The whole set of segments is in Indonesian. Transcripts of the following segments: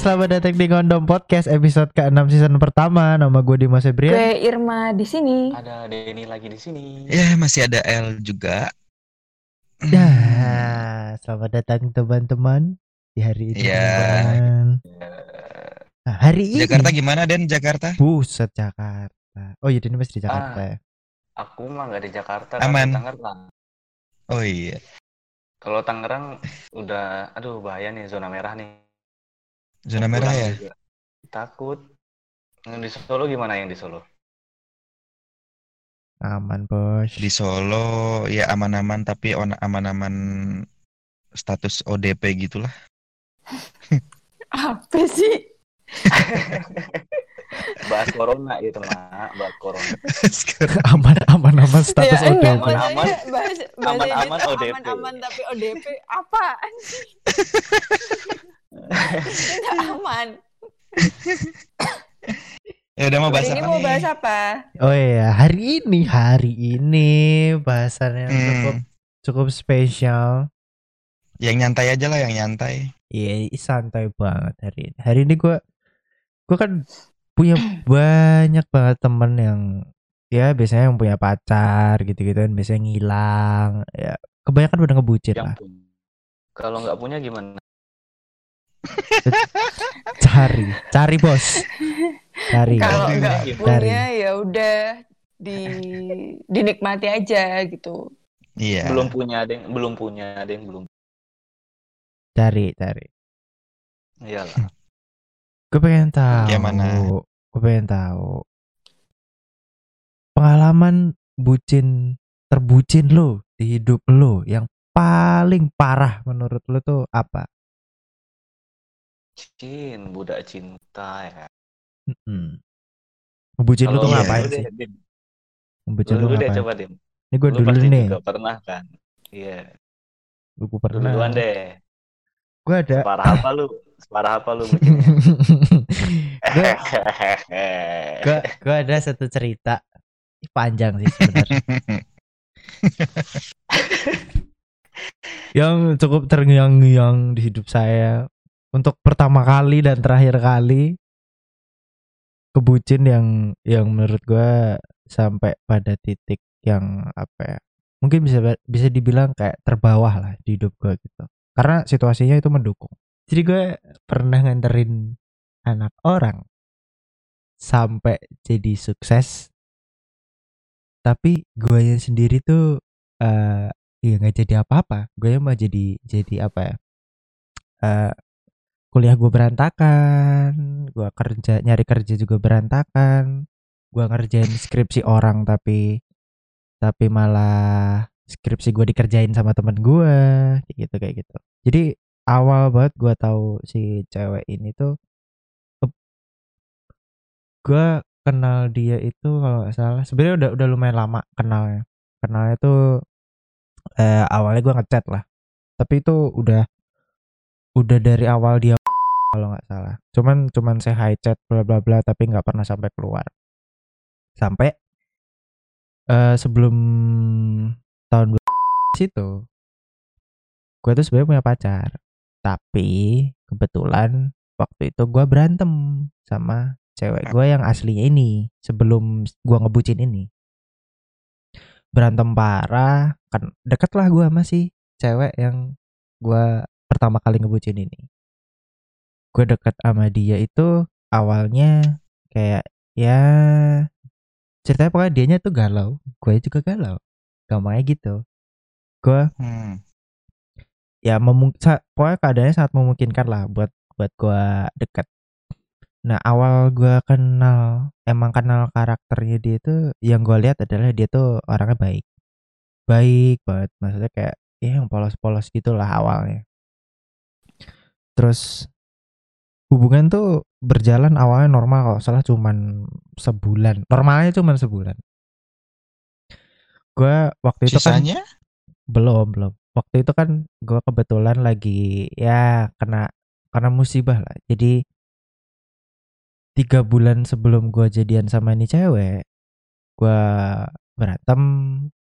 selamat datang di Gondom Podcast episode ke-6 season pertama. Nama gue Dimas Ebrian. Gue Irma di sini. Ada Denny lagi di sini. Ya masih ada L juga. Ya, selamat datang teman-teman di hari ini. Iya. teman. Nah, hari ini Jakarta gimana Den Jakarta? Buset Jakarta. Oh iya, ini masih di Jakarta Ah. ya. Aku mah nggak di Jakarta, Aman. Tangerang. Oh iya. Kalau Tangerang udah, aduh bahaya nih zona merah nih. Zona merah ya. juga. Takut. Yang di Solo gimana yang di Solo? Aman, Bos. Di Solo ya aman-aman tapi on- aman-aman status ODP gitulah. Apa sih? Bahas corona gitu mak, bahas corona. aman aman aman status ya, ODP. Aman, aman. bahas, bahasa Aman, aman, ODP. aman-aman tapi ODP apaan Enggak aman. Ya udah mau bahas Hari ini apa mau nih? bahas apa? Oh iya, hari ini hari ini bahasan yang Hmm, cukup cukup spesial. yang nyantai aja lah yang nyantai. Iya, santai banget hari ini. Hari ini gue gue kan punya banyak banget temen yang ya biasanya yang punya pacar gitu-gitu kan biasanya ngilang ya kebanyakan udah ngebucin Yang lah. Kalau nggak punya gimana? cari cari bos cari Kalau Cari. enggak Cari. punya ya udah di dinikmati aja gitu. Iya. Belum punya ada yang belum punya ada yang belum. cari cari Iyalah. gue pengen tahu Kayak mana? gue pengen tahu pengalaman bucin terbucin lo di hidup lo yang paling parah menurut lo tuh apa Cin, budak cinta ya. Mm-mm. Ngebucin lu tuh ngapain lu sih? deh. Ngebucin Lu lu deh ngapain? coba Dim. Ini gue Lu dulu pasti nih. juga pernah kan? Iya. Gue Lu pernah. duluan deh. Gue ada. Separah apa lu? Separah apa lu bucinnya? gue gue gue ada satu cerita panjang sih sebenarnya. yang cukup terngiang-ngiang di hidup saya untuk pertama kali dan terakhir kali kebucin yang yang menurut gue sampai pada titik yang apa ya mungkin bisa bisa dibilang kayak terbawah lah di hidup gue gitu. Karena situasinya itu mendukung. Jadi gue pernah nganterin anak orang sampai jadi sukses. Tapi gue yang sendiri tuh eh ya nggak jadi apa-apa. Gue mah jadi jadi apa ya eh kuliah gue berantakan gue kerja nyari kerja juga berantakan gue ngerjain skripsi orang tapi tapi malah skripsi gue dikerjain sama temen gue kayak gitu kayak gitu. Jadi awal banget gue tahu si cewek ini tuh gue kenal dia itu kalau nggak salah sebenarnya udah udah lumayan lama kenalnya. Kenalnya tuh eh, awalnya gue ngechat lah tapi itu udah udah dari awal dia kalau nggak salah. Cuman cuman saya high chat bla bla bla tapi nggak pernah sampai keluar. Sampai eh, sebelum tahun situ gue tuh sebenarnya punya pacar. Tapi kebetulan waktu itu gue berantem sama cewek gue yang aslinya ini sebelum gue ngebucin ini. Berantem parah kan deket lah gue masih cewek yang gue pertama kali ngebucin ini gue deket sama dia itu awalnya kayak ya ceritanya pokoknya dianya tuh galau gue juga galau gampangnya gitu. Gue Hmm. ya memung pokoknya keadaannya sangat memungkinkan lah buat buat gua deket. Nah awal gua kenal emang kenal karakternya dia itu yang gua lihat adalah dia tuh orangnya baik. Baik banget maksudnya kayak ya yang polos-polos gitulah awalnya. Terus hubungan tuh berjalan awalnya normal kalau salah cuman sebulan. Normalnya cuman sebulan. Gua waktu itu kan Sisanya? belum belum. Waktu itu kan gue kebetulan lagi ya kena karena musibah lah. Jadi tiga bulan sebelum gue jadian sama ini cewek gue berantem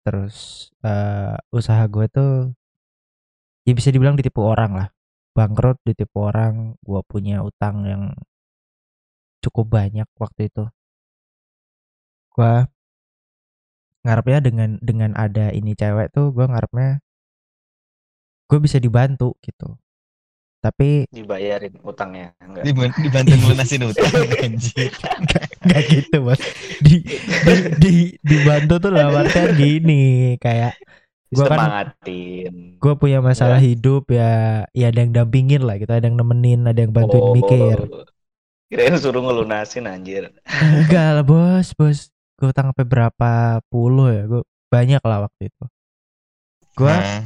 terus eh, usaha gue tuh ya bisa dibilang ditipu orang lah bangkrut ditipu orang gue punya utang yang cukup banyak waktu itu gue ngarepnya dengan dengan ada ini cewek tuh gue ngarepnya gue bisa dibantu gitu tapi Dibayarin utangnya. Enggak. Diban- Dibantu lunasin utang anjir. nggak gitu bos di, di, di dibantu tuh lah artian gini kayak gue kan Semangatin. gue punya masalah Ya. hidup ya ya ada yang dampingin lah gitu ada yang nemenin ada yang bantuin Oh, mikir. Kirain suruh ngelunasin anjir. enggak lah bos bos. Gue utang sampai berapa puluh ya? Gue banyak lah waktu itu. Gue Nah,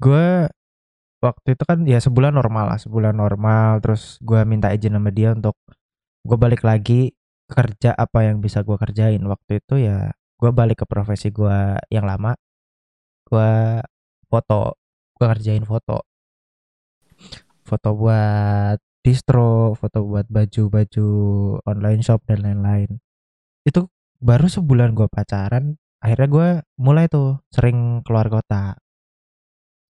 gue waktu itu kan ya sebulan normal lah sebulan normal. Terus gue minta izin sama dia untuk gue balik lagi kerja apa yang bisa gue kerjain. Waktu itu ya gue balik ke profesi gue yang lama gue foto gue kerjain foto. Foto buat distro foto buat baju-baju online shop dan lain-lain. Itu baru sebulan gue pacaran akhirnya gue mulai tuh sering keluar kota.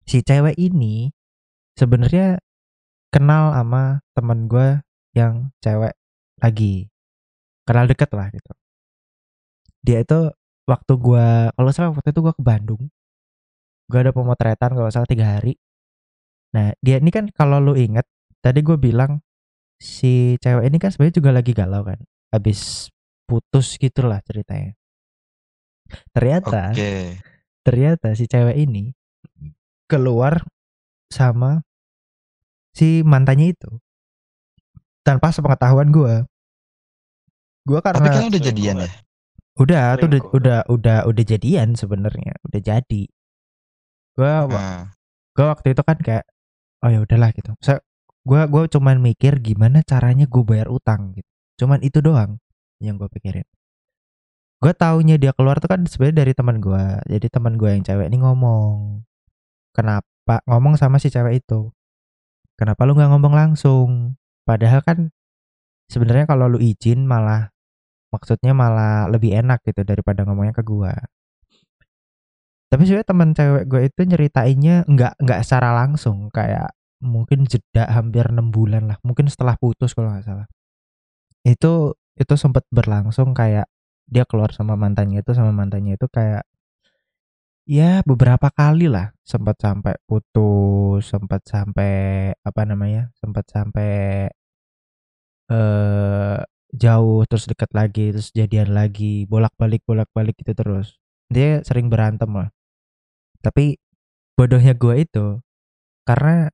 Si cewek ini sebenarnya kenal sama temen gue yang cewek lagi. Kenal deket lah gitu. Dia itu waktu gue kalau salah waktu itu gue ke Bandung gue ada pemotretan kalau salah tiga hari nah dia ini kan kalau lu inget tadi gue bilang si cewek ini kan sebenarnya juga lagi galau kan habis putus gitulah ceritanya ternyata Oke. ternyata si cewek ini keluar sama si mantannya itu tanpa sepengetahuan gue gue Tapi karena kan udah jadian ya. Udah tuh udah udah udah udah jadian sebenarnya udah jadi. Gue Nah, gue waktu itu kan kayak oh ya udahlah gitu. Saya gue gue cuman mikir gimana caranya gue bayar utang gitu. Cuman itu doang yang gue pikirin. Gue taunya dia keluar tuh kan sebenarnya dari teman gue jadi teman gue yang cewek ini ngomong kenapa? Ngomong sama si cewek itu kenapa lu nggak ngomong langsung? Padahal kan sebenarnya kalau lu izin malah maksudnya malah lebih enak gitu daripada ngomongnya ke gue tapi sebenarnya teman cewek gue itu nyeritainnya nggak nggak secara langsung. Kayak mungkin jeda hampir enam bulan lah. Mungkin setelah putus kalau nggak salah. Itu itu sempat berlangsung kayak dia keluar sama mantannya itu sama mantannya itu kayak ya beberapa kali lah. Sempat sampai putus sempat sampai apa namanya sempat sampai eh jauh terus deket lagi terus jadian lagi bolak balik bolak balik gitu terus. Dia sering berantem lah. Tapi bodohnya gue itu karena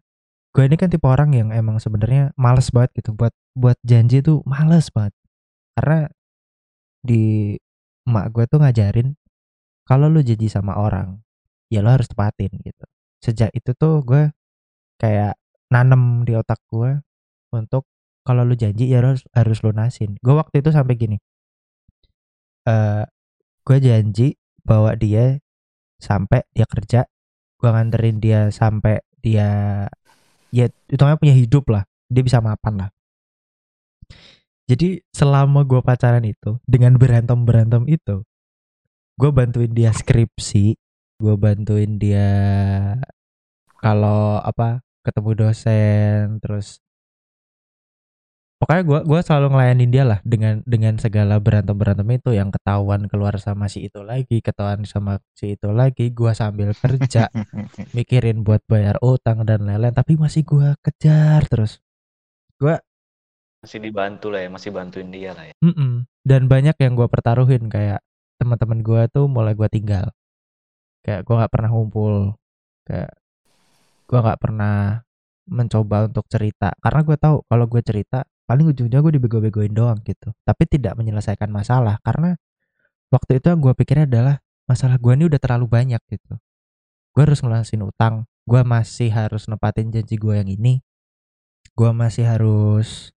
gue ini kan tipe orang yang emang sebenarnya males banget gitu buat buat janji tuh males banget. Karena di emak gue tuh ngajarin kalau lu janji sama orang ya lo harus tepatin gitu. Sejak itu tuh gue kayak nanem di otak gue untuk kalau lu janji ya harus harus lunasin. Gue waktu itu sampai gini. Eh gue janji bawa dia sampai dia kerja gue nganterin dia sampai dia ya hitungnya punya hidup lah dia bisa mapan lah. Jadi selama gue pacaran itu dengan berantem berantem itu gue bantuin dia skripsi gue bantuin dia kalau apa ketemu dosen terus pokoknya gue gua selalu ngelayanin dia lah dengan dengan segala berantem berantem itu. Yang ketahuan keluar sama si itu lagi ketahuan sama si itu lagi gue sambil kerja mikirin buat bayar utang dan lain-lain. Tapi masih gue kejar terus. Masih dibantu lah ya, masih bantuin dia lah ya. Mm-mm. dan banyak yang gue pertaruhin kayak teman-teman gue tuh mulai gue tinggal. Kayak gue nggak pernah ngumpul kayak gue nggak pernah mencoba untuk cerita. Karena gue tahu kalau gue cerita paling ujungnya gue dibego-begoin doang gitu. Tapi tidak menyelesaikan masalah karena waktu itu yang gue pikirnya adalah masalah gue ini udah terlalu banyak gitu. Gue harus ngelunasin utang gue masih harus nepatin janji gue yang ini gue masih harus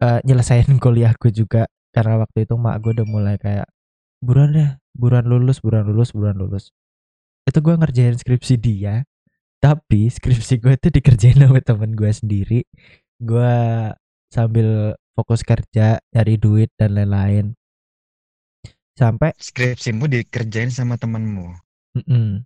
eh, nyelesain kuliahku juga. Karena waktu itu mak gue udah mulai kayak buruan deh buruan lulus buruan lulus buruan lulus. Itu gue ngerjain skripsi dia tapi skripsi gue itu dikerjain sama temen gue sendiri gue sambil fokus kerja cari duit dan lain-lain sampai Skripsimu dikerjain sama temenmu. mm-mm,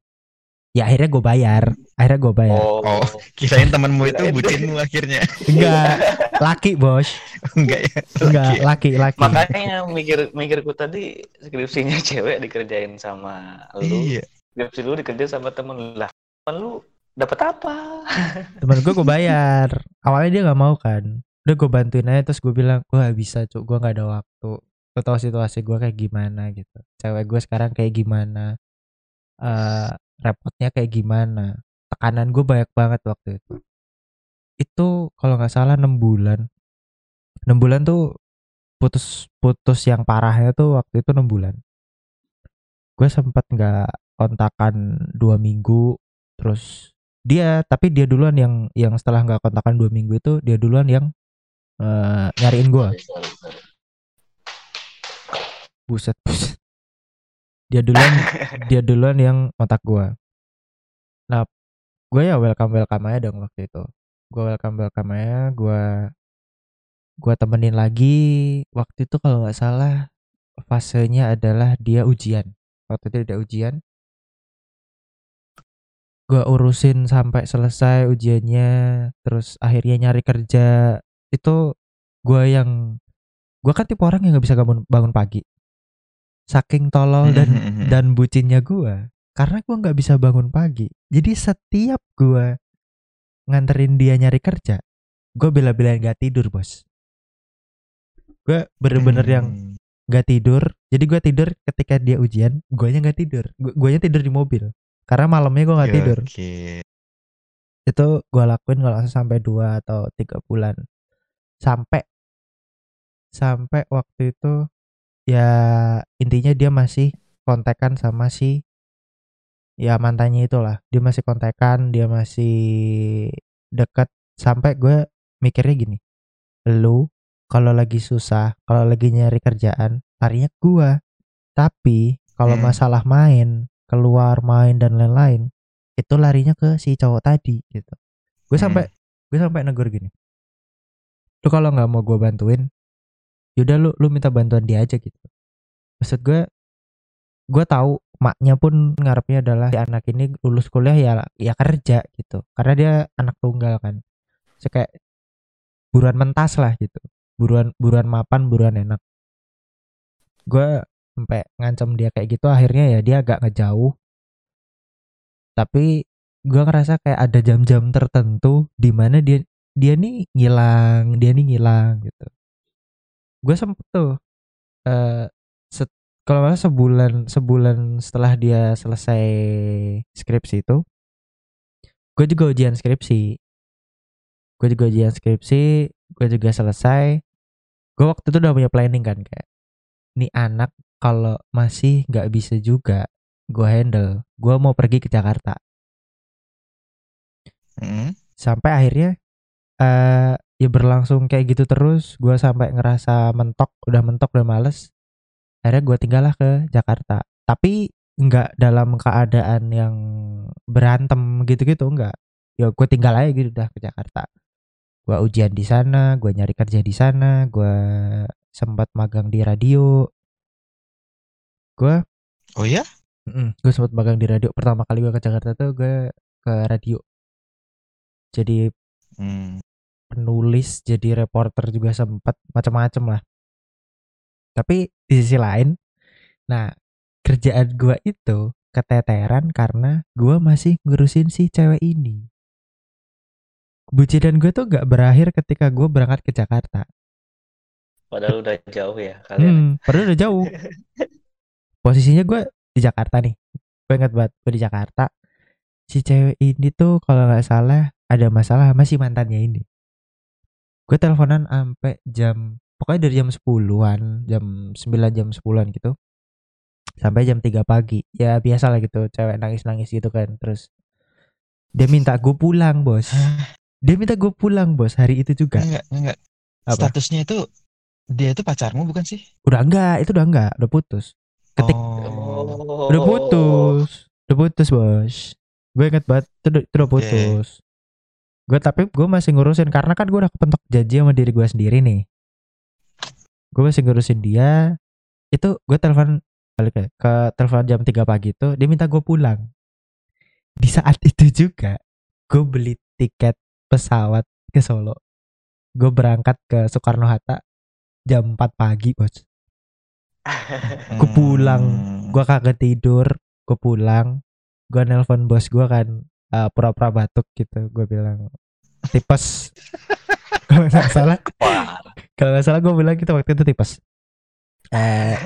ya akhirnya gue bayar akhirnya gue bayar Oh, Oh, Kirain temenmu itu bucinmu akhirnya. enggak laki bos Enggak ya. enggak Laki. laki makanya mikir mikirku tadi skripsinya cewek dikerjain sama lu, Iya. skripsi lu dikerjain sama temen lu lah. Temen lu dapat apa? temen gue gue bayar. Awalnya dia nggak mau kan. Udah gue bantuin aja terus gue bilang gue gak bisa cuk. Gue nggak ada waktu. Gue tau situasi gue kayak gimana gitu. Cewek gue sekarang kayak gimana? Eh repotnya kayak gimana? Tekanan gue banyak banget waktu itu. Itu kalau nggak salah enam bulan. Enam bulan tuh putus putus yang parahnya tuh waktu itu enam bulan. Gue sempat nggak kontakan dua minggu terus dia tapi dia duluan yang yang setelah nggak kontakan dua minggu itu dia duluan yang eh, nyariin gue buset buset. Dia duluan dia duluan yang kontak gue nah gue ya welcome welcome aja dong waktu itu. Gue welcome welcome aja gue gue temenin lagi. Waktu itu kalau nggak salah fasenya adalah dia ujian. Waktu itu dia ujian gue urusin sampai selesai ujiannya terus akhirnya nyari kerja. Itu gue yang gue kan tipe orang yang nggak bisa bangun bangun pagi. Saking tolol dan dan bucinnya gue karena gue nggak bisa bangun pagi. Jadi setiap gue nganterin dia nyari kerja gue bela-belain gak tidur bos. Gue bener-bener yang Hmm. gak tidur. Jadi gue tidur ketika dia ujian gue nya nggak tidur. Gue nya tidur di mobil karena malamnya gue nggak tidur. Oke. itu gue lakuin kalau sampai dua atau tiga bulan. Sampai sampai waktu itu ya intinya dia masih kontekan sama si ya mantannya itulah. Dia masih kontekan dia masih deket. Sampai gue mikirnya gini lu kalau lagi susah kalau lagi nyari kerjaan larinya gua. Tapi kalau Hmm. masalah main keluar main dan lain-lain itu larinya ke si cowok tadi gitu. Gue Hmm. sampai gue sampai negur gini lu kalau nggak mau gue bantuin yaudah lu lu minta bantuan dia aja gitu. Maksud gue gue tahu maknya pun ngarepnya adalah si anak ini lulus kuliah ya ya kerja gitu. Karena dia anak tunggal kan. So, kayak buruan mentas lah gitu. Buruan buruan mapan buruan enak. Gue sampai ngancam dia kayak gitu akhirnya ya dia agak ngejauh. Tapi gue ngerasa kayak ada jam-jam tertentu di mana dia dia nih ngilang dia nih ngilang gitu. Gue sempet tuh eh set- kalau salah sebulan sebulan setelah dia selesai skripsi itu gue juga ujian skripsi. Gue juga ujian skripsi gue juga selesai. Gue waktu itu udah punya planning kan kayak nih anak kalau masih nggak bisa juga gue handle. Gue mau pergi ke Jakarta. Hmm. sampai akhirnya eh ya berlangsung kayak gitu terus gue sampai ngerasa mentok udah mentok udah males. Akhirnya gue tinggal lah ke Jakarta. Tapi nggak dalam keadaan yang berantem gitu-gitu enggak ya gue tinggal aja gitu udah ke Jakarta. Gue ujian di sana gue nyari kerja di sana gue sempat magang di radio gue Oh ya? gue sempat magang di radio pertama kali gue ke Jakarta tuh gue ke radio jadi Hmm. penulis jadi reporter juga sempat macam-macam lah tapi di sisi lain nah kerjaan gua itu keteteran karena gua masih ngurusin si cewek ini bucinan gue tuh gak berakhir ketika gue berangkat ke Jakarta Padahal udah jauh ya kalian. hmm, padahal udah jauh posisinya gue di Jakarta nih. Gue ingat banget gue di Jakarta. Si cewek ini tuh kalau nggak salah ada masalah sama si mantannya ini. Gue teleponan sampai jam pokoknya dari jam 10-an jam 9 jam 10-an gitu. Sampai jam 3 pagi. Ya biasa lah gitu cewek nangis-nangis gitu kan terus. Dia minta gue pulang bos. Dia minta gue pulang bos hari itu juga. Enggak, enggak. Apa? Statusnya itu dia itu pacarmu bukan sih? udah enggak itu udah enggak udah putus ketik. Oh. udah putus. Udah putus bos. Gue inget banget itu udah, itu udah putus. Gue tapi gue masih ngurusin karena kan gue udah kepentok janji sama diri gue sendiri nih. Gue masih ngurusin dia. Itu gue telepon balik ya, ke telepon jam 3 pagi itu dia minta gue pulang. Di saat itu juga gue beli tiket pesawat ke Solo. Gue berangkat ke Soekarno Hatta jam 4 pagi bos gue pulang. Hmm. gue kagak tidur. Gue pulang. Gue nelpon bos gue kan eh, pura-pura batuk gitu. Gue bilang tipes. Kalau nggak salah. Kalau nggak salah gue bilang gitu waktu itu tipes. Eh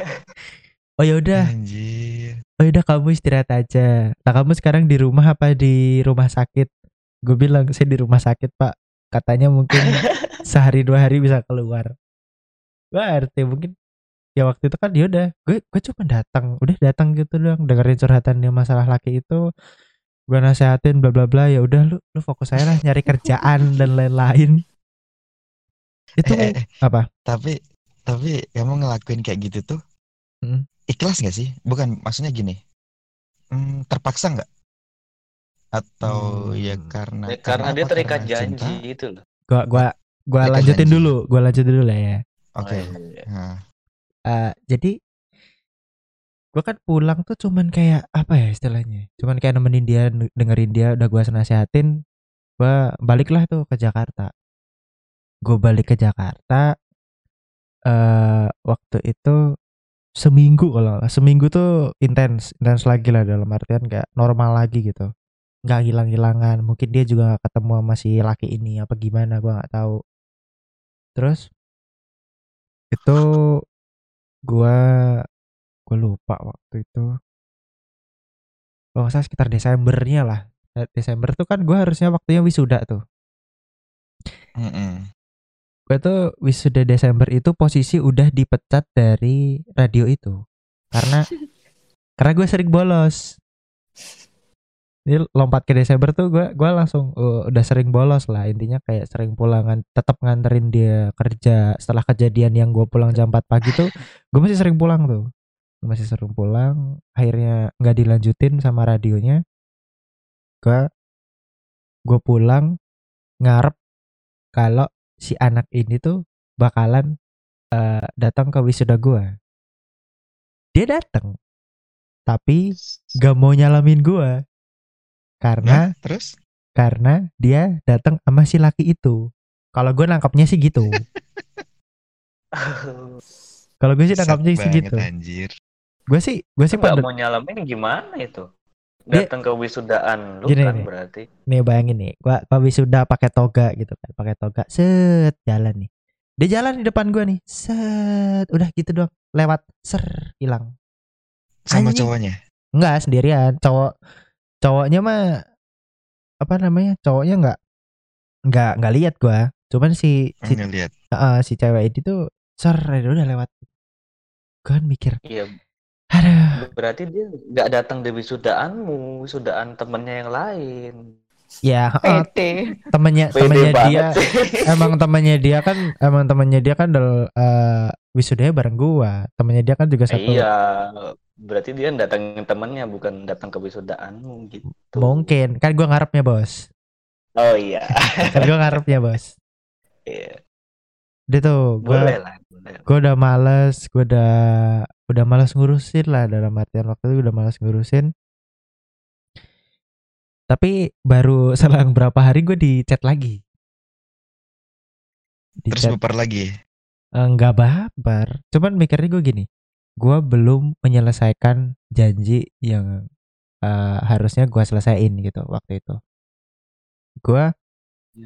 oh ya udah. Anjir. oh udah kamu istirahat aja. Nah kamu sekarang di rumah apa di rumah sakit? Gue bilang saya di rumah sakit pak. Katanya mungkin sehari dua hari bisa keluar. Gue RT mungkin ya waktu itu kan dia udah gue gue cuma datang udah datang gitu doang dengerin curhatan dia masalah laki itu gue nasehatin bla bla bla ya udah lu lu fokus aja lah nyari kerjaan dan lain-lain itu Eh, eh, eh, apa Tapi tapi kamu ngelakuin kayak gitu tuh Mm. ikhlas gak sih? Bukan maksudnya gini. Hmm, terpaksa nggak? Atau ya Hmm. karena ya, karena dia terikat Karena cinta? janji itu loh. gua gua gua lanjutin janji. dulu gua lanjutin dulu lah ya Oke. Oh, iya. Nah, Eh, jadi gua kan pulang tuh cuman kayak apa ya istilahnya cuman kayak nemenin dia dengerin dia udah gua nasehatin gua baliklah tuh ke Jakarta. Gue balik ke Jakarta eh waktu itu seminggu kalau seminggu tuh intens intens lagi lah dalam artian kayak normal lagi gitu. Nggak hilang-hilangan mungkin dia juga nggak ketemu sama si laki ini apa gimana gua nggak tahu. Terus itu gua gue lupa waktu itu. Kalau nggak salah sekitar Desembernya lah. Eh, Desember tuh kan gua harusnya waktunya wisuda tuh. Mm-mm. gue tuh wisuda Desember itu posisi udah dipecat dari radio itu. Karena karena gue sering bolos ini lompat ke Desember tuh gue gua langsung uh, udah sering bolos lah. Intinya kayak sering pulangan tetap nganterin dia kerja. Setelah kejadian yang gue pulang jam 4 pagi tuh gue masih sering pulang tuh. Gua masih sering pulang. Akhirnya nggak dilanjutin sama radionya. Gue gue pulang ngarep kalau si anak ini tuh bakalan eh, datang ke wisuda gua. Dia datang, tapi gak mau nyalamin gua karena Nah, terus? karena dia datang sama si laki itu. Kalau gue nangkapnya sih gitu. Kalau gue sih nangkapnya sih gitu. Anjir. Gue sih gue sih pada mau nyalamin gimana itu? Dia- Datang ke wisudaan lu Gini, kan nih. berarti. nih bayangin nih, gua gua wisuda pakai toga gitu kan, pakai toga, set jalan nih. Dia jalan di depan gua nih, set, udah gitu doang, lewat, ser, hilang. Sama Anjing. cowoknya. Enggak sendirian, cowok cowoknya mah apa namanya? Cowoknya enggak enggak enggak lihat gua. Cuman si si, Ngeliat. eh, si cewek ini tuh ser udah lewat. Gua kan mikir, Iya, aduh, berarti dia nggak datang di wisudaanmu, wisudaan temennya yang lain. ya heeh, PT. temennya Pede temennya dia emang temennya dia kan emang temennya dia kan del eh, wisudanya bareng gua. Temennya dia kan juga satu. Iya, berarti dia datangin temennya bukan datang ke wisudaanmu gitu. Mungkin kan gua ngarepnya, Bos. Oh iya. Kan gua ngarepnya, Bos. Iya, Dia tuh gua boleh lah. boleh. gue udah males gue udah udah males ngurusin lah dalam artian waktu itu udah males ngurusin tapi baru selang berapa hari gue di chat lagi di Terus chat baper lagi. Eh, nggak baper cuman mikirnya gue gini gue belum menyelesaikan janji yang eh, harusnya gue selesaiin gitu waktu itu. Gue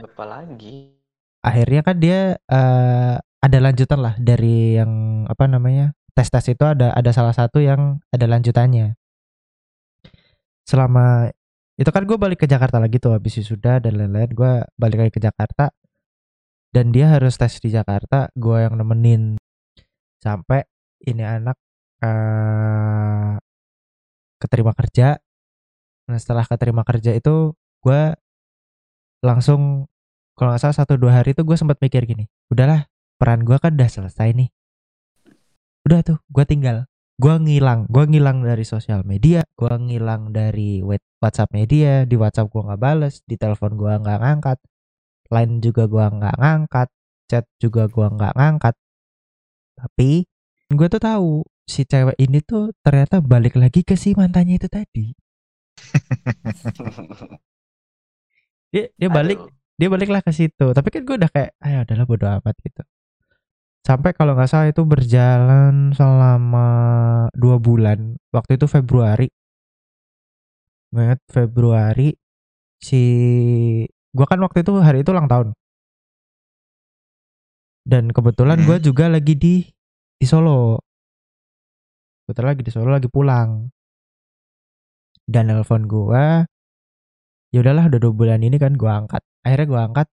Apa lagi? akhirnya kan dia eh, ada lanjutan lah dari yang apa namanya tes tes itu ada ada salah satu yang ada lanjutannya. Selama itu kan gue balik ke Jakarta lagi tuh habis wisuda dan lain-lain gue balik lagi ke Jakarta. Dan dia harus tes di Jakarta gue yang nemenin. Sampai ini anak eh keterima kerja. Nah setelah keterima kerja itu gue langsung kalau nggak salah satu dua hari itu gue sempat mikir gini udahlah peran gue kan udah selesai nih. Udah tuh gue tinggal. Gue ngilang gue ngilang dari sosial media gue ngilang dari WhatsApp media di WhatsApp gue nggak bales di telepon gue nggak ngangkat line juga gue nggak ngangkat chat juga gue nggak ngangkat. Tapi gue tuh tahu si cewek ini tuh ternyata balik lagi ke si mantannya itu tadi. Dia dia balik Aduh. dia baliklah ke situ. Tapi kan gue udah kayak ayo adalah bodo amat gitu. Sampai kalau nggak salah itu berjalan selama dua bulan. Waktu itu Februari. Ingat Februari si gua kan waktu itu hari itu ulang tahun. Dan kebetulan Hmm. gua juga lagi di di Solo. Kebetulan lagi di Solo lagi pulang. Dan nelpon gua ya udahlah udah dua bulan ini kan gua angkat. Akhirnya gua angkat.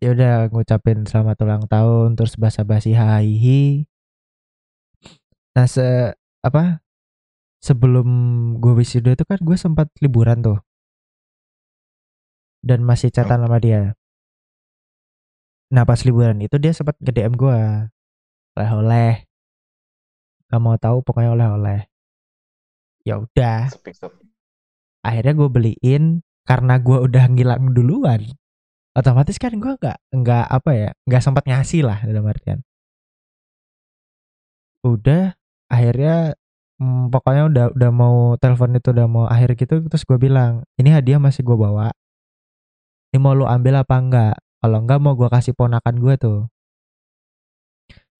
Ya udah ngucapin selamat ulang tahun terus basa-basi hihi nah se apa sebelum gue wisuda itu kan gue sempat liburan tuh. Dan masih chatan sama dia. Nah pas liburan itu dia sempat nge DM gue oleh-oleh. Gak mau tahu pokoknya oleh-oleh. Ya udah. Akhirnya gue beliin karena gue udah ngilang duluan. Otomatis kan gue nggak nggak apa ya nggak sempat ngasih lah dalam artian. Udah akhirnya hmm, pokoknya udah udah mau telepon itu udah mau akhir gitu terus gue bilang ini hadiah masih gue bawa. Ini mau lu ambil apa enggak? Kalau enggak mau gue kasih ponakan gue tuh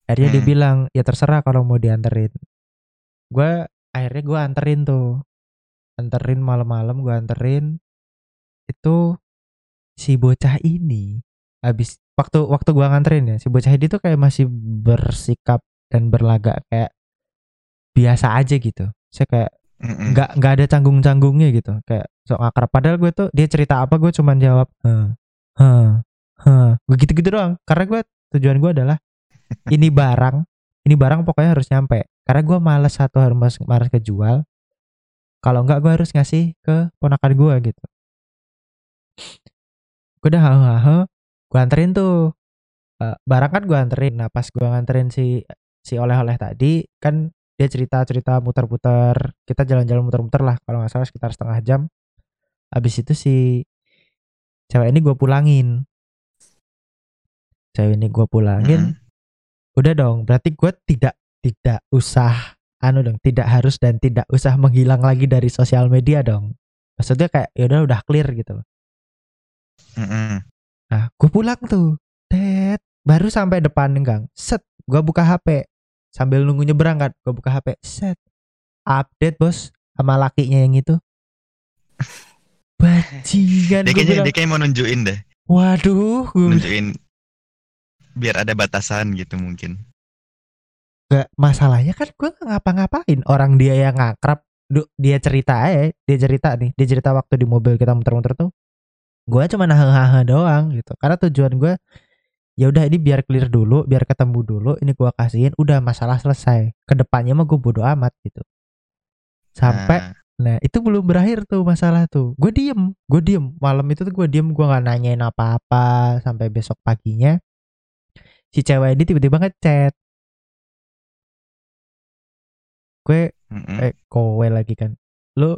akhirnya dia Hmm. bilang ya terserah kalau mau dianterin. Gue akhirnya gue anterin tuh. Anterin malam-malam gue anterin. Itu si bocah ini habis waktu waktu gua nganterin ya si bocah ini tuh kayak masih bersikap dan berlagak kayak biasa aja gitu. Saya kayak nggak nggak ada canggung-canggungnya gitu kayak sok akrab. Padahal gue tuh dia cerita apa gue cuman jawab heh heh heh. Gue gitu-gitu doang karena gue tujuan gue adalah ini barang ini barang pokoknya harus nyampe. Karena gue males satu harus harus kejual. Kalau enggak gue harus ngasih ke ponakan gue gitu. Gue udah hahe gue anterin tuh. Eh, barang kan gue anterin. Nah pas gue nganterin si si oleh-oleh tadi kan dia cerita cerita muter-muter. Kita jalan-jalan muter-muter lah kalau nggak salah sekitar setengah jam. Habis itu si cewek ini gue pulangin. Cewek ini gue pulangin. Mm-mm. Udah dong berarti gue tidak tidak usah anu dong tidak harus dan tidak usah menghilang lagi dari sosial media dong. Maksudnya kayak ya udah udah clear gitu loh. Mm-mm. nah gue pulang tuh. Tet baru sampai depan gang. Set gue buka hp sambil nunggu nyebrang kan gue buka hp set. Update bos sama lakinya yang itu. Bajingan Dia kayaknya bilang. dia kayak mau nunjukin deh, waduh gue nunjukin biar ada batasan gitu mungkin. Gak masalahnya kan gue gak ngapa-ngapain. Orang dia yang ngakrab dia cerita aja dia cerita nih dia cerita waktu di mobil kita muter-muter tuh. Gue cuma hahaha doang gitu. Karena tujuan gue ya udah ini biar clear dulu biar ketemu dulu ini gue kasihin udah masalah selesai. Ke depannya mah gue bodo amat gitu. Sampai Nah, nah itu belum berakhir tuh masalah tuh. Gue diem gue diem. Malam itu tuh gue diem gue nggak nanyain apa-apa. Sampai besok paginya si cewek ini tiba-tiba ngechat. Gue mm-mm. eh kowe lagi kan. Lu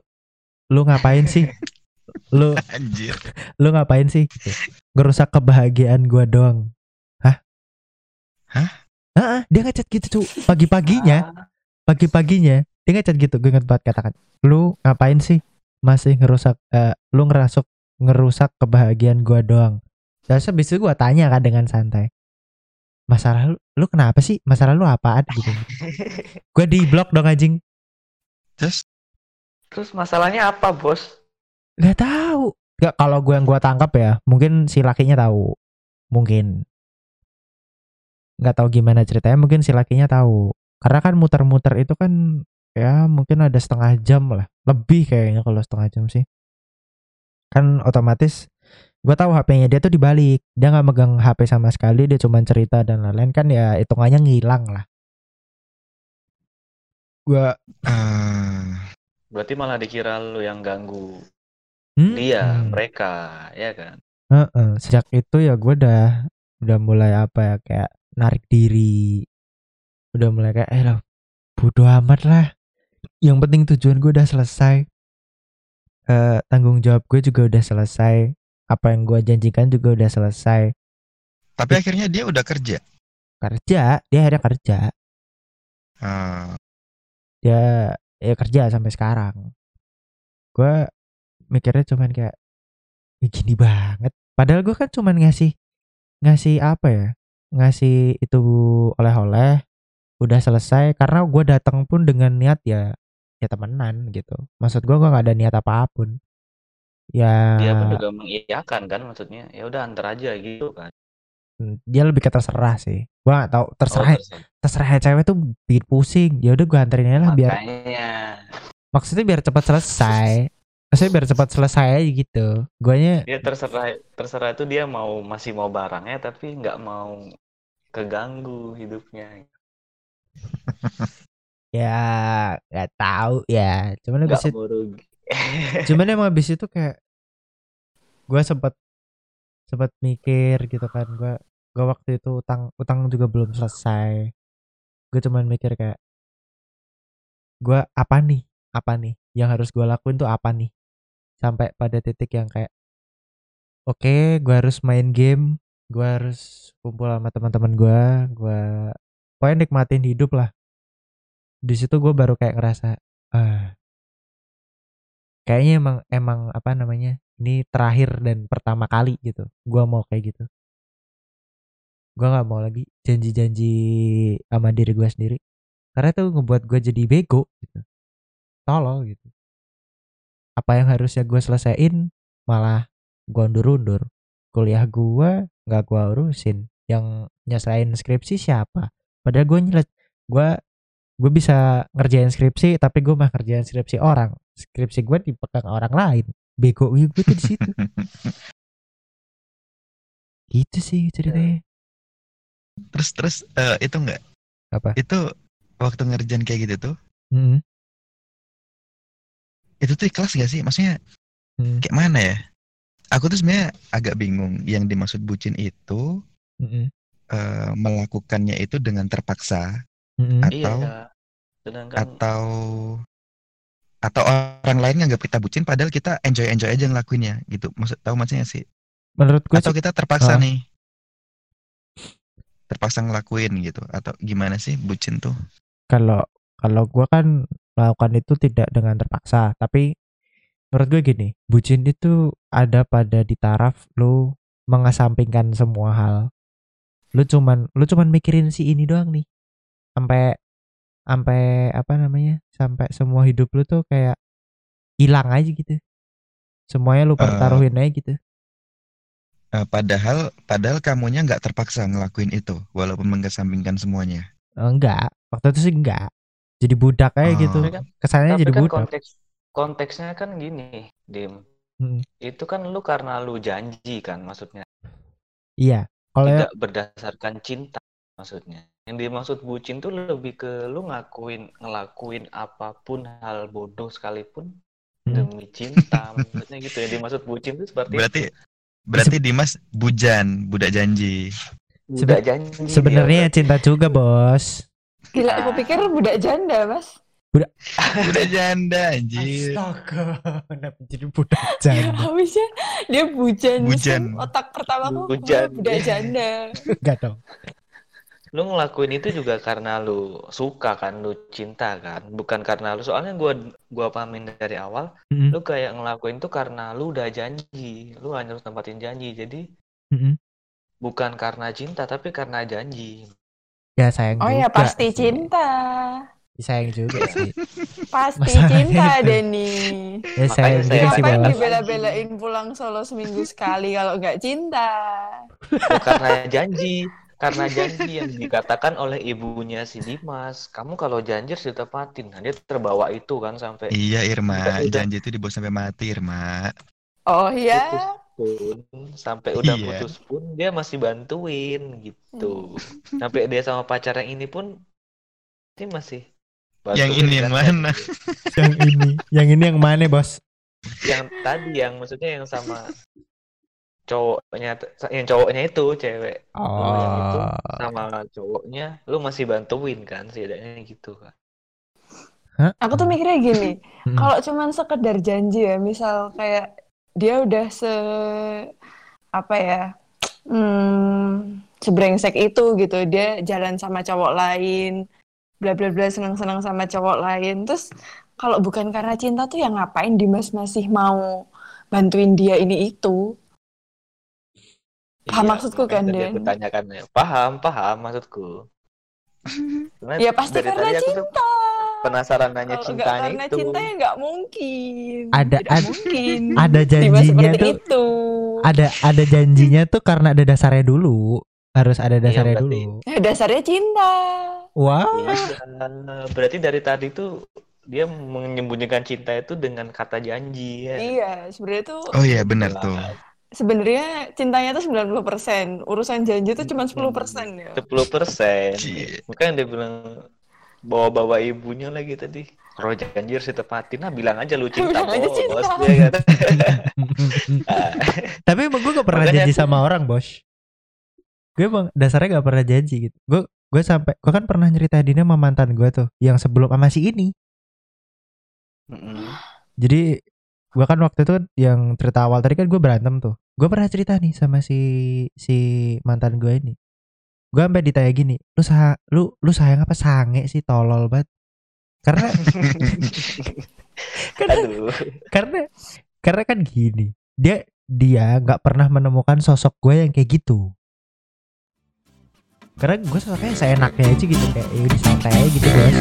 lu ngapain sih? Lu anjir. lu ngapain sih? Gitu. ngerusak kebahagiaan gua doang. Hah? Hah? Heeh, dia ngechat gitu tuh pagi-paginya Ah, pagi-paginya dia ngechat gitu. Gue inget banget katakan lu ngapain sih? Masih ngerusak eh, lu ngerasuk ngerusak kebahagiaan gua doang. Terus habis itu gua tanya kan dengan santai masalah lu, lu kenapa sih masalah lu apaan gitu gue di blok dong anjing Terus Terus masalahnya apa, Bos? Gak tahu. Gak kalau gue yang gue tangkap ya, mungkin si lakinya tahu. Mungkin. Gak tahu gimana ceritanya, mungkin si lakinya tahu. Karena kan muter-muter itu kan ya mungkin ada setengah jam lah. Lebih kayaknya kalau setengah jam sih. Kan otomatis gue tahu HP-nya dia tuh dibalik. Dia nggak megang HP sama sekali, dia cuma cerita dan lain-lain kan ya hitungannya ngilang lah. Gue eh, Berarti malah dikira lu yang ganggu Hmm? dia, Hmm. mereka, ya kan? Heeh, sejak itu ya gue udah udah mulai apa ya kayak narik diri udah mulai kayak eh lah bodo amat lah yang penting tujuan gue udah selesai Eh tanggung jawab gue juga udah selesai apa yang gue janjikan juga udah selesai. Tapi akhirnya dia udah kerja. kerja dia akhirnya kerja. Eh, dia ya kerja sampai sekarang. Gue mikirnya cuman kayak "Ih, gini banget. Padahal gue kan cuman ngasih ngasih apa ya ngasih itu oleh-oleh udah selesai. Karena gue datang pun dengan niat ya ya temenan gitu. Maksud gue gue nggak ada niat apa pun ya Dia pun juga mengiyakan kan maksudnya. Ya udah antar aja gitu kan. hmm, dia lebih ke terserah sih gue gak tahu terserah Oh, terserah. terserah cewek tuh bikin pusing ya udah gue anterin aja lah biar maksudnya biar cepat selesai maksudnya biar cepat selesai aja gitu guanya dia terserah terserah itu dia mau masih mau barangnya tapi nggak mau keganggu hidupnya. ya nggak tahu ya cuman Nggak habis itu mau rugi. Cuman emang habis itu kayak gue sempat sempat mikir gitu kan gue gue waktu itu utang utang juga belum selesai. Gue cuman mikir kayak gue apa nih apa nih yang harus gue lakuin tuh apa nih? Sampai pada titik yang kayak oke gue harus main game gue harus kumpul sama teman-teman gue gue pokoknya nikmatin hidup lah. Di situ gue baru kayak ngerasa ah kayaknya emang emang apa namanya ini terakhir dan pertama kali gitu gua mau kayak gitu. Gua nggak mau lagi janji-janji sama diri gua sendiri. Karena itu ngebuat gua jadi bego gitu. Tolol gitu. Apa yang harusnya gua selesaiin malah gua undur-undur. Kuliah gua nggak gua urusin. Yang nyelesain skripsi siapa? Padahal gua nyelet gua gue bisa ngerjain skripsi tapi gue mah ngerjain skripsi orang skripsi gue dipegang orang lain bego gue tuh di situ gitu sih ceritanya Terus terus eh, itu enggak? apa Itu waktu ngerjain kayak gitu tuh, Mm, itu tuh ikhlas gak sih? Maksudnya mm, kayak mana ya? Aku tuh sebenarnya agak bingung. Yang dimaksud bucin itu mm, mm, eh, melakukannya itu dengan terpaksa mm, mm. atau Iya. Sedangkan atau atau orang lain nganggap kita bucin padahal kita enjoy enjoy aja ngelakuinnya gitu. Maksud tahu maksudnya sih? menurut gue Atau sih kita terpaksa Ah. nih terpaksa ngelakuin gitu atau gimana sih bucin tuh? kalau kalau gue kan melakukan itu tidak dengan terpaksa tapi menurut gue gini bucin itu ada pada di taraf lu mengesampingkan semua hal lu cuman lu cuman mikirin si ini doang nih sampai sampai apa namanya sampai semua hidup lu tuh kayak hilang aja gitu semuanya lu Eh. pertaruhin aja gitu Eh, padahal padahal kamunya nggak terpaksa ngelakuin itu walaupun mengesampingkan semuanya. Eh, enggak waktu itu sih enggak jadi budak aja Oh. gitu kan- kesannya tapi jadi kan budak konteks konteksnya kan gini, Dim. Mm. Itu kan lu karena lu janji kan maksudnya. iya kalau ya Tidak berdasarkan cinta maksudnya. Yang dimaksud bucin tuh lebih ke lu ngakuin ngelakuin apa pun hal bodoh sekalipun Hmm. demi cinta maksudnya gitu ya dimaksud bucin itu seperti Berarti itu. berarti Dimas bujan, budak janji. Budak janji sebenarnya berarti. cinta juga bos Gila, aku pikir budak janda, Mas. Budak janda anjir. Astaga, kenapa jadi budak Ya, janda? habisnya dia bujan. Bujan. Otak pertamaku, Bujan. wah, budak janda. Enggak dong. Lu ngelakuin itu juga karena lu suka kan lu cinta kan bukan karena lu soalnya gua gua pahamin dari awal Mm-mm, lu kayak ngelakuin itu karena lu udah janji lu hanya harus tempatin janji jadi mm-mm. bukan karena cinta tapi karena janji Ya sayang Oh juga. ya, pasti sih. cinta. Sayang juga sih. Pasti Masalahnya cinta, itu. Denny. Ya sayang saya juga sih Bos. dibela-belain pulang Solo seminggu sekali kalau nggak cinta? Oh, karena janji karena janji yang dikatakan oleh ibunya si Dimas. Kamu kalau janji harus ditepatin nah dia terbawa itu kan sampai Iya Irma, janji itu dibawa sampai mati Irma. Oh putus iya, pun sampai udah Iya. putus pun dia masih bantuin gitu. Sampai dia sama pacar yang ini pun dia masih Yang bantuin ini yang kan, mana? yang ini, yang ini yang mana bos? yang tadi yang maksudnya yang sama cowoknya yang cowoknya itu cewek. Lu yang itu. Oh, sama cowoknya lu masih bantuin kan setidaknya gitu kan aku tuh mikirnya gini. Mm-mm. Kalau cuman sekedar janji ya, misal kayak dia udah se apa ya, hmm, sebrengsek itu gitu, dia jalan sama cowok lain, bla bla bla senang-senang sama cowok lain, terus kalau bukan karena cinta tuh ya ngapain Dimas masih mau bantuin dia ini itu Paham Iya, maksudku kan, Den? Aku tanyakan ya. Paham, paham maksudku. Karena ya pasti dari karena tadi aku tuh cinta penasaran nanya nggak cintanya karena itu. cinta ya nggak mungkin Ada- Tidak ad- mungkin ada janjinya tuh itu ada ada janjinya tuh karena ada dasarnya dulu harus ada dasarnya Iya, berarti. dulu Ya, dasarnya cinta wah Iya, berarti dari tadi tuh dia menyembunyikan cinta itu dengan kata janji ya. iya sebenarnya tuh Oh iya benar tuh. Sebenarnya cintanya tuh 90% urusan janji tuh cuma 10% ya 10 persen. Makanya dia bilang bawa-bawa ibunya lagi tadi. Kalau janji harus ditepatin, nah bilang aja lu cinta Bilang aja bos. cinta. Dia kata. tapi emang gue gak pernah Makanya janji aku- sama orang bos gue emang dasarnya gak pernah janji gitu gue gue sampai gue kan pernah nyeritain ini sama mantan gue tuh yang sebelum sama si ini Mm-mm. jadi gue kan waktu itu yang cerita awal tadi kan gue berantem tuh. Gue pernah cerita nih sama si si mantan gue ini. Gue sampai ditanya gini lu sa lu lu sayang apa sange sih? Tolol banget. Karena karena Aduh. karena karena kan gini dia dia nggak pernah menemukan sosok gue yang kayak gitu. Karena gue sosoknya seenaknya aja gitu kayak ya udah santai gitu guys